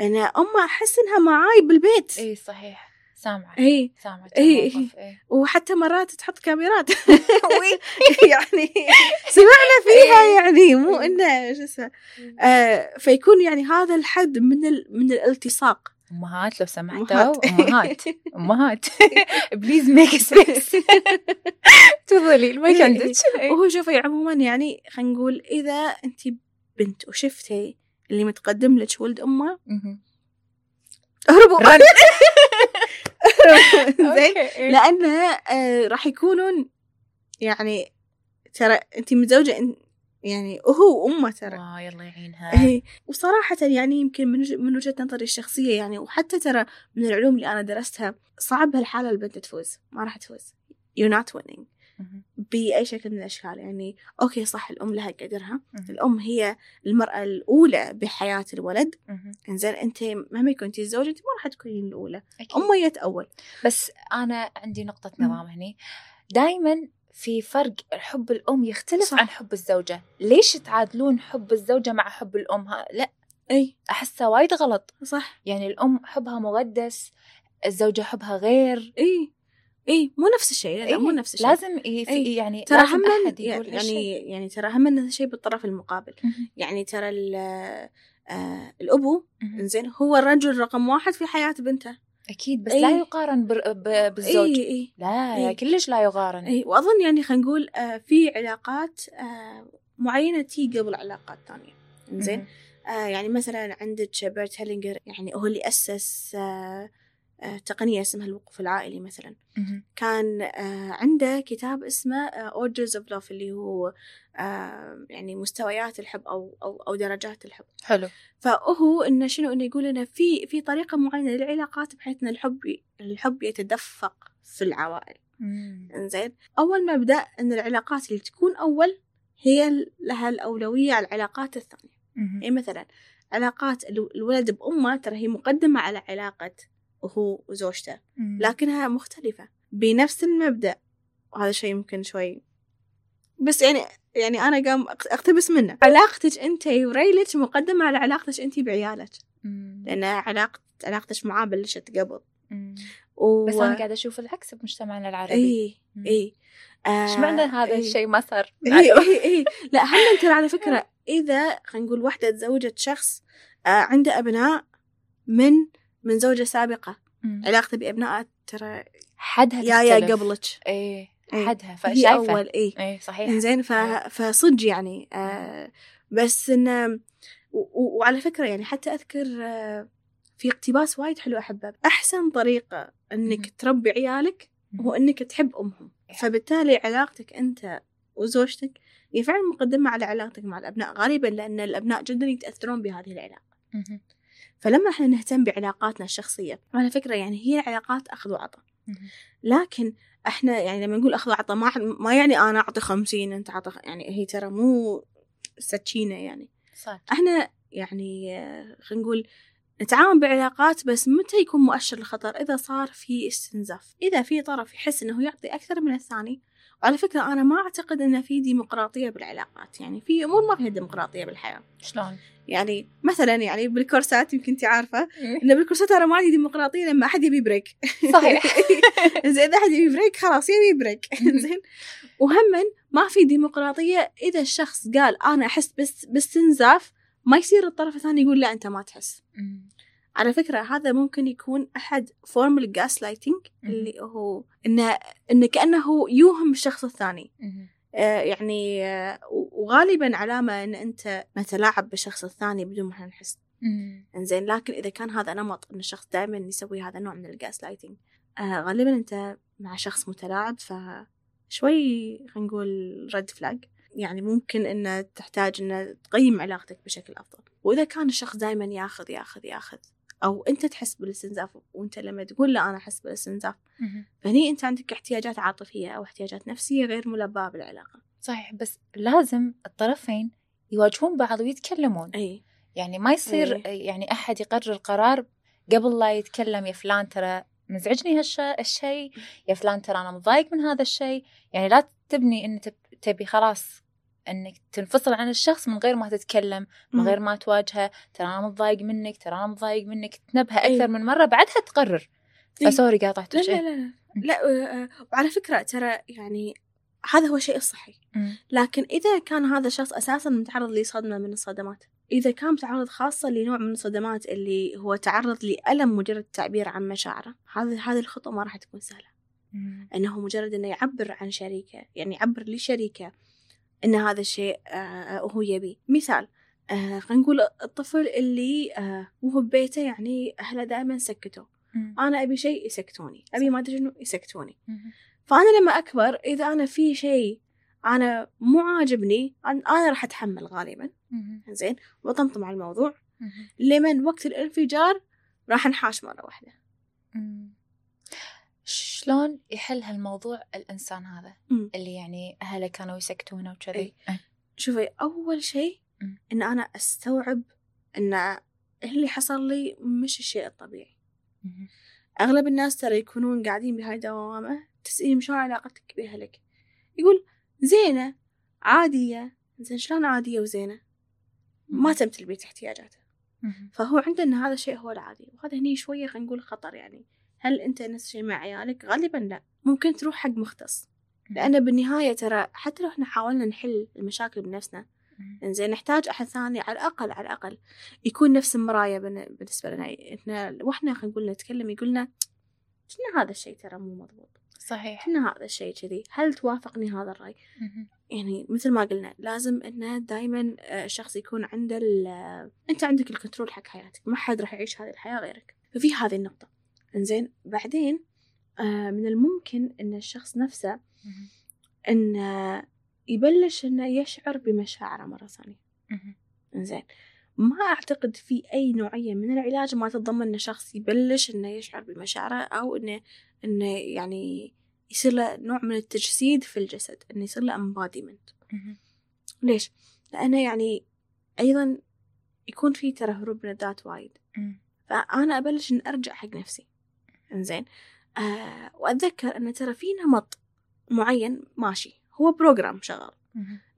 أنا أمه أحس إنها معاي بالبيت إي صحيح سامعة هي سامعة إي. الموقف، إي. وحتى مرات تحط كاميرات يعني سمعنا فيها يعني مو إنه شو اسمه آه فيكون يعني هذا الحد من ال... من الالتصاق أمهات لو سمحتوا. أمهات أمهات please make space تفضلي المايك. عندك وهو شوفي عموما يعني خلينا نقول إذا انت بنت وشفتي اللي متقدم لك ولد أمه. اهربوا. زين okay، إي. لأن آه راح يكونون يعني ترى انت متزوجة يعني هو وأمه ترى. wow يلا يعينها. إيه وصراحة يعني يمكن من من وجهة نظري الشخصية يعني وحتى ترى من العلوم اللي أنا درستها صعب بهالحالة البنت تفوز ما راح تفوز. You're not winning. بأي شكل من الأشكال. يعني أوكي صح الأم لها قدرها. الأم هي المرأة الأولى بحياة الولد. مهم. إنزين أنت مهما كنتي الزوجة أنت ما راح تكونين الأولى. أكيد. أمه جت أول. بس أنا عندي نقطة مم. نظام هني. دائما في فرق حب الأم يختلف صح. عن حب الزوجة. ليش تعادلون حب الزوجة مع حب الأم؟ ها؟ لا. أي. أحسها وايد غلط. صح. يعني الأم حبها مقدس الزوجة حبها غير. أي. أي مو نفس الشيء لا, لا مو إيه، نفس الشيء لازم في إيه. يعني ترى لازم هم يعني هالشيء. يعني ترى هم نفس الشيء بالطرف المقابل. يعني ترى آه الأبو مهم. إنزين هو الرجل رقم واحد في حياة بنته أكيد بس إيه. لا يقارن بر- ب- بالزوج اي اي لا إيه. كلش لا يقارن اي وأظن يعني خلينا نقول آه في علاقات آه معينة تيجي قبل علاقات ثانية زين. آه يعني مثلا عندك بيرت هيلينجر يعني هو اللي أسس آه آه تقنية اسمها الوقوف العائلي مثلا. كان آه عنده كتاب اسمه Orders of Love اللي هو آه يعني مستويات الحب أو أو أو درجات الحب حلو فهو إنه شنو إنه يقول لنا في في طريقة معينة للعلاقات بحيث إن الحب الحب يتدفق في العوائل. إنزين أول مبدأ إن العلاقات اللي تكون أول هي لها الأولوية على العلاقات الثانية مهم. يعني مثلا علاقات الو- الولد بأمه ترى هي مقدمة على علاقة هو وزوجته. لكنها مختلفة بنفس المبدأ. وهذا شيء يمكن شوي. بس يعني يعني أنا قام أق- أقتبس منه. علاقتك أنت وريلك مقدمة على علاقتك أنت بعيالك. مم. لأن علاقه علاقتك معاه بلشت قبل. و... بس أنا قاعدة أشوف العكس بمجتمعنا العربي. اي. اي إيش معنى هذا إيه. الشيء ما صار؟ اي اي اي لا هم ترى على فكرة إذا خلينا نقول واحدة تزوجت شخص آه عنده أبناء من من زوجة سابقة. مم. علاقته بأبنائه ترى حدها يا يا. قبلك. إيه إيه. حدها هي فشايفه أول إيه. إيه صحيح. إنزين ف... إيه. فصدق يعني. آه بس إنه و... وعلى فكرة يعني حتى أذكر آه في اقتباس وايد حلو أحبه. أحسن طريقة إنك مهم. تربي عيالك هو إنك تحب أمهم. فبالتالي علاقتك أنت وزوجتك هي فعلا مقدمة على علاقتك مع الأبناء. غالبا لأن الأبناء جدا يتأثرون بهذه العلاقة. مهم. فلما إحنا نهتم بعلاقاتنا الشخصية على فكرة يعني هي علاقات أخذ وعطاء. لكن إحنا يعني لما نقول أخذ وعطاء ما ما يعني أنا أعطي خمسين أنت أعطي خ- يعني هي ترى مو سكينة يعني. صح. إحنا يعني خلينا نقول نتعامل بعلاقات بس متى يكون مؤشر الخطر؟ إذا صار في استنزاف. إذا في طرف يحس إنه يعطي أكثر من الثاني وعلى فكرة أنا ما أعتقد إن في ديمقراطية بالعلاقات. يعني في أمور ما فيها ديمقراطية بالحياة. شلون؟ يعني مثلا يعني بالكورسات يمكن أنت عارفة إن بالكورسات أنا ما عندي ديمقراطية لما أحد يبي break صحيح. زين إذا أحد يبي break خلاص يبي break زين وهما ما في ديمقراطية إذا الشخص قال أنا أحس بس باستنزاف ما يصير الطرف الثاني يقول لا أنت ما تحس. على فكرة هذا ممكن يكون أحد form ال gaslighting. اللي هو انه انه كأنه يوهم الشخص الثاني. آه يعني آه وغالبا علامة إن أنت نتلاعب بالشخص الثاني بدون ما نحس مم. إنزين لكن إذا كان هذا نمط إن الشخص دائما يسوي هذا النوع من ال gaslighting آه غالبا أنت مع شخص متلاعب ف شوي خلينا نقول red flag يعني ممكن إن تحتاج إن تقيم علاقتك بشكل أفضل وإذا كان الشخص دائما ياخذ ياخذ ياخذ أو أنت تحس بالإستنزاف وأنت لما تقول لا أنا أحس بالإستنزاف. فهني أنت عندك احتياجات عاطفية أو احتياجات نفسية غير ملباة بالعلاقة. صحيح بس لازم الطرفين يواجهون بعض ويتكلمون. إي. يعني ما يصير يعني أحد يقرر قرار قبل لا يتكلم يا فلان ترى مزعجني هالشيء يا فلان ترى أنا مضايق من هذا الشيء يعني لا تبني تب- تبي خلاص إنك تنفصل عن الشخص من غير ما تتكلم من غير ما تواجهه ترى أنا متضايق منك ترى أنا متضايق منك تنبهه إيه. أكثر من مرة بعدها تقرر إيه. فسوري قاطعتك لا لا لا, لا آه، وعلى فكرة ترى يعني هذا هو الشيء الصحي. لكن إذا كان هذا الشخص أساسا متعرض لصدمة من الصدمات إذا كان متعرض خاصة لنوع من الصدمات اللي هو تعرض لألم مجرد التعبير عن مشاعره هذه هذه الخطوة ما راح تكون سهلة مم. أنه مجرد أنه يعبر عن شريكة يعني يعبر لشريكة أن هذا الشيء آه، هو يبي مثال آه، خلينا نقول الطفل اللي آه، وهو ببيته يعني أهله دائما سكتوه مم. أنا أبي شيء يسكتوني أبي ما أدري شنو يسكتوني مم. فأنا لما أكبر إذا أنا في شيء أنا مو عاجبني أنا راح أتحمل غالبا. زين وأطمطم على الموضوع. لمن وقت الانفجار راح نحاش مرة واحدة مم. شلون يحل هالموضوع الإنسان هذا مم. اللي يعني أهله كانوا يسكتونه وكذي. أه. شوفي أول شيء مم. إن أنا أستوعب إن اللي حصل لي مش الشيء الطبيعي مم. أغلب الناس ترى يكونون قاعدين بهاي الدوامة تسألهم شلون علاقتك بأهلك يقول زينة عادية زين شلون عادية وزينة ما تم تلبية احتياجاته. فهو عنده إن هذا الشيء هو العادي وهذا هني شوية خلينا نقول خطر يعني هل أنت نفس الشيء مع عيالك؟ غالبا لا. ممكن تروح حق مختص. لأن بالنهاية ترى حتى لو إحنا حاولنا نحل المشاكل بنفسنا مم. انزين نحتاج أحد ثاني على الأقل على الأقل يكون نفس المراية بن- بالنسبة لنا. إحنا وإحنا خلينا نقول نتكلم يقولنا شنو هذا الشيء ترى مو مضبوط. صحيح. شنو هذا الشيء كذي. هل توافقني هذا الرأي؟ مم. يعني مثل ما قلنا لازم انه دائما الشخص يكون عنده ال- أنت عندك الكنترول حق حياتك. ما حد راح يعيش هذه الحياة غيرك. ففي هذه النقطة. إنزين بعدين آه، من الممكن إن الشخص نفسه. انه يبلش إنه يشعر بمشاعره مرة ثانية مم. إنزين ما أعتقد في أي نوعية من العلاج ما تتضمن إن شخص يبلش إنه يشعر بمشاعره أو إنه إنه يعني يصير له نوع من التجسيد في الجسد إنه يصير له مم. ليش؟ لأنه يعني أيضا يكون في ترى هروب من الذات وايد. فأنا أبلش إن أرجع حق نفسي إنزين. آه وأتذكر أن ترى في نمط معين ماشي هو بروجرام شغال.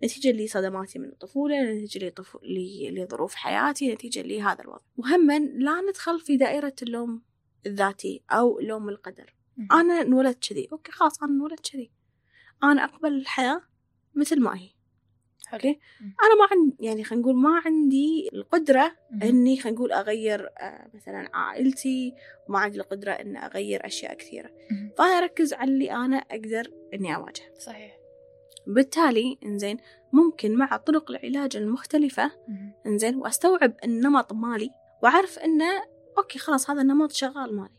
نتيجة لصدماتي من الطفولة نتيجة لطفو... ل- لظروف حياتي نتيجة لهذا الوضع. وهما لا ندخل في دائرة اللوم الذاتي أو لوم القدر. أنا انولدت كذي. أوكي خلاص أنا انولدت كذي. أنا أقبل الحياة مثل ما هي. أوكي؟ أنا ما عندي يعني خلينا نقول ما عندي القدرة. إني خلينا نقول أغير آه، مثلا عائلتي وما عندي القدرة ان أغير أشياء كثيرة. فأنا أركز على اللي أنا أقدر إني اواجهه صحيح. بالتالي إنزين ممكن مع طرق العلاج المختلفة مهم. إنزين وأستوعب النمط مالي وأعرف إنه أوكي خلاص هذا النمط شغال مالي.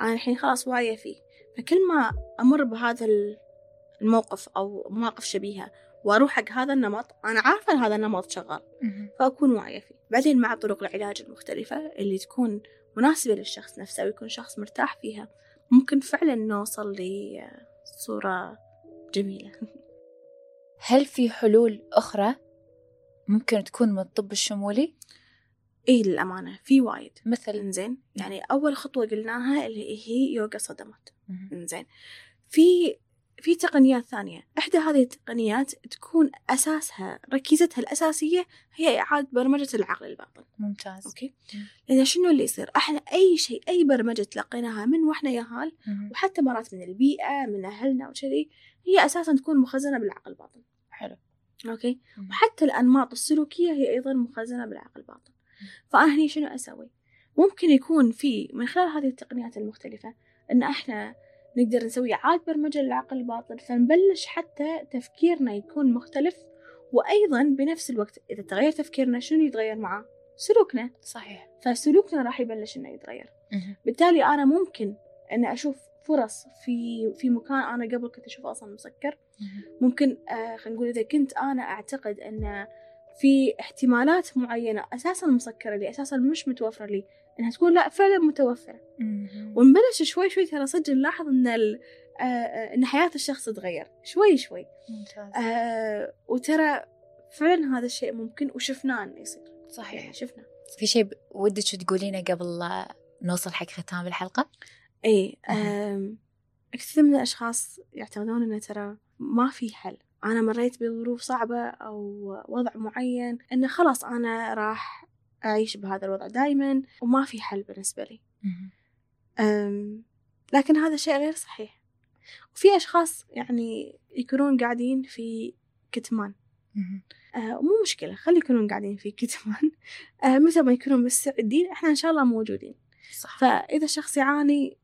أنا الحين خلاص واعيه فيه. فكل ما أمر بهذا الموقف أو مواقف شبيهة وأروح حق هذا النمط. أنا عارفة إن هذا النمط شغال. فأكون واعية فيه. بعدين مع طرق العلاج المختلفة اللي تكون مناسبة للشخص نفسه ويكون شخص مرتاح فيها ممكن فعلا نوصل لصورة جميلة. هل في حلول أخرى ممكن تكون من الطب الشمولي؟ إي للأمانة. في وايد. مثل؟ إنزين. يعني أول خطوة قلناها اللي هي يوغا صدمات. إنزين. في في تقنيات ثانية. إحدى هذه التقنيات تكون أساسها ركيزتها الأساسية هي إعادة برمجة العقل الباطن. ممتاز. أوكي؟ لأن شنو اللي يصير؟ إحنا أي شيء أي برمجة تلقيناها من وإحنا يهال مهم. وحتى مرات من البيئة من أهلنا وكذي هي أساسا تكون مخزنة بالعقل الباطن. حلو. أوكي؟ مهم. وحتى الأنماط السلوكية هي أيضا مخزنة بالعقل الباطن. فأنا هني شنو أسوي؟ ممكن يكون في من خلال هذه التقنيات المختلفة إن إحنا نقدر نسوي إعادة برمجة للعقل الباطن فنبلش حتى تفكيرنا يكون مختلف وأيضا بنفس الوقت إذا تغير تفكيرنا شنو يتغير معاه؟ سلوكنا. صحيح. فسلوكنا راح يبلش إنه يتغير. بالتالي أنا ممكن أن أشوف فرص في في مكان أنا قبل كنت أشوفه أصلا مسكر. ممكن آه خلينا نقول إذا كنت أنا أعتقد أن في احتمالات معينة أساسا مسكرة لي أساسا مش متوفرة لي. إنها تكون لا فعلا متوفرة. ونبلش شوي شوي ترى صدق نلاحظ إن ال آه آه، إن حياة الشخص تتغير شوي شوي. ممتاز. آه وترى فعلا هذا الشيء ممكن وشفناه إنه يصير. يعني صحيح شفنا في شيء ودك تقولينه قبل نوصل حق ختام الحلقة؟ أها. آم، كثير من الأشخاص يعتقدون إنه ترى ما في حل. أنا مريت بظروف صعبة أو وضع معين إنه خلاص أنا راح أعيش بهذا الوضع دائما وما في حل بالنسبة لي. أم، لكن هذا شيء غير صحيح. وفي أشخاص يعني يكونون قاعدين في كتمان. آه مو مشكلة خلي يكونون قاعدين في كتمان. آه متى ما يكونون مستعدين إحنا إن شاء الله موجودين. صح. فإذا شخص يعاني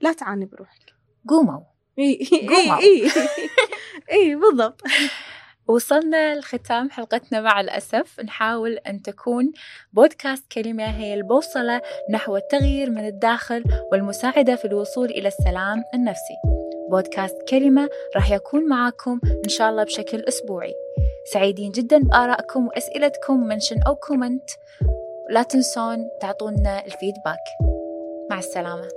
لا تعاني بروحك. قوموا. إي. إي إي بالضبط. وصلنا لختام حلقتنا مع الأسف. نحاول أن تكون بودكاست كلمة هي البوصلة نحو التغيير من الداخل والمساعدة في الوصول إلى السلام النفسي. بودكاست كلمة راح يكون معاكم إن شاء الله بشكل أسبوعي. سعيدين جدا بآرائكم وأسئلتكم. mention أو comment. لا تنسون تعطونا ال feedback. مع السلامة.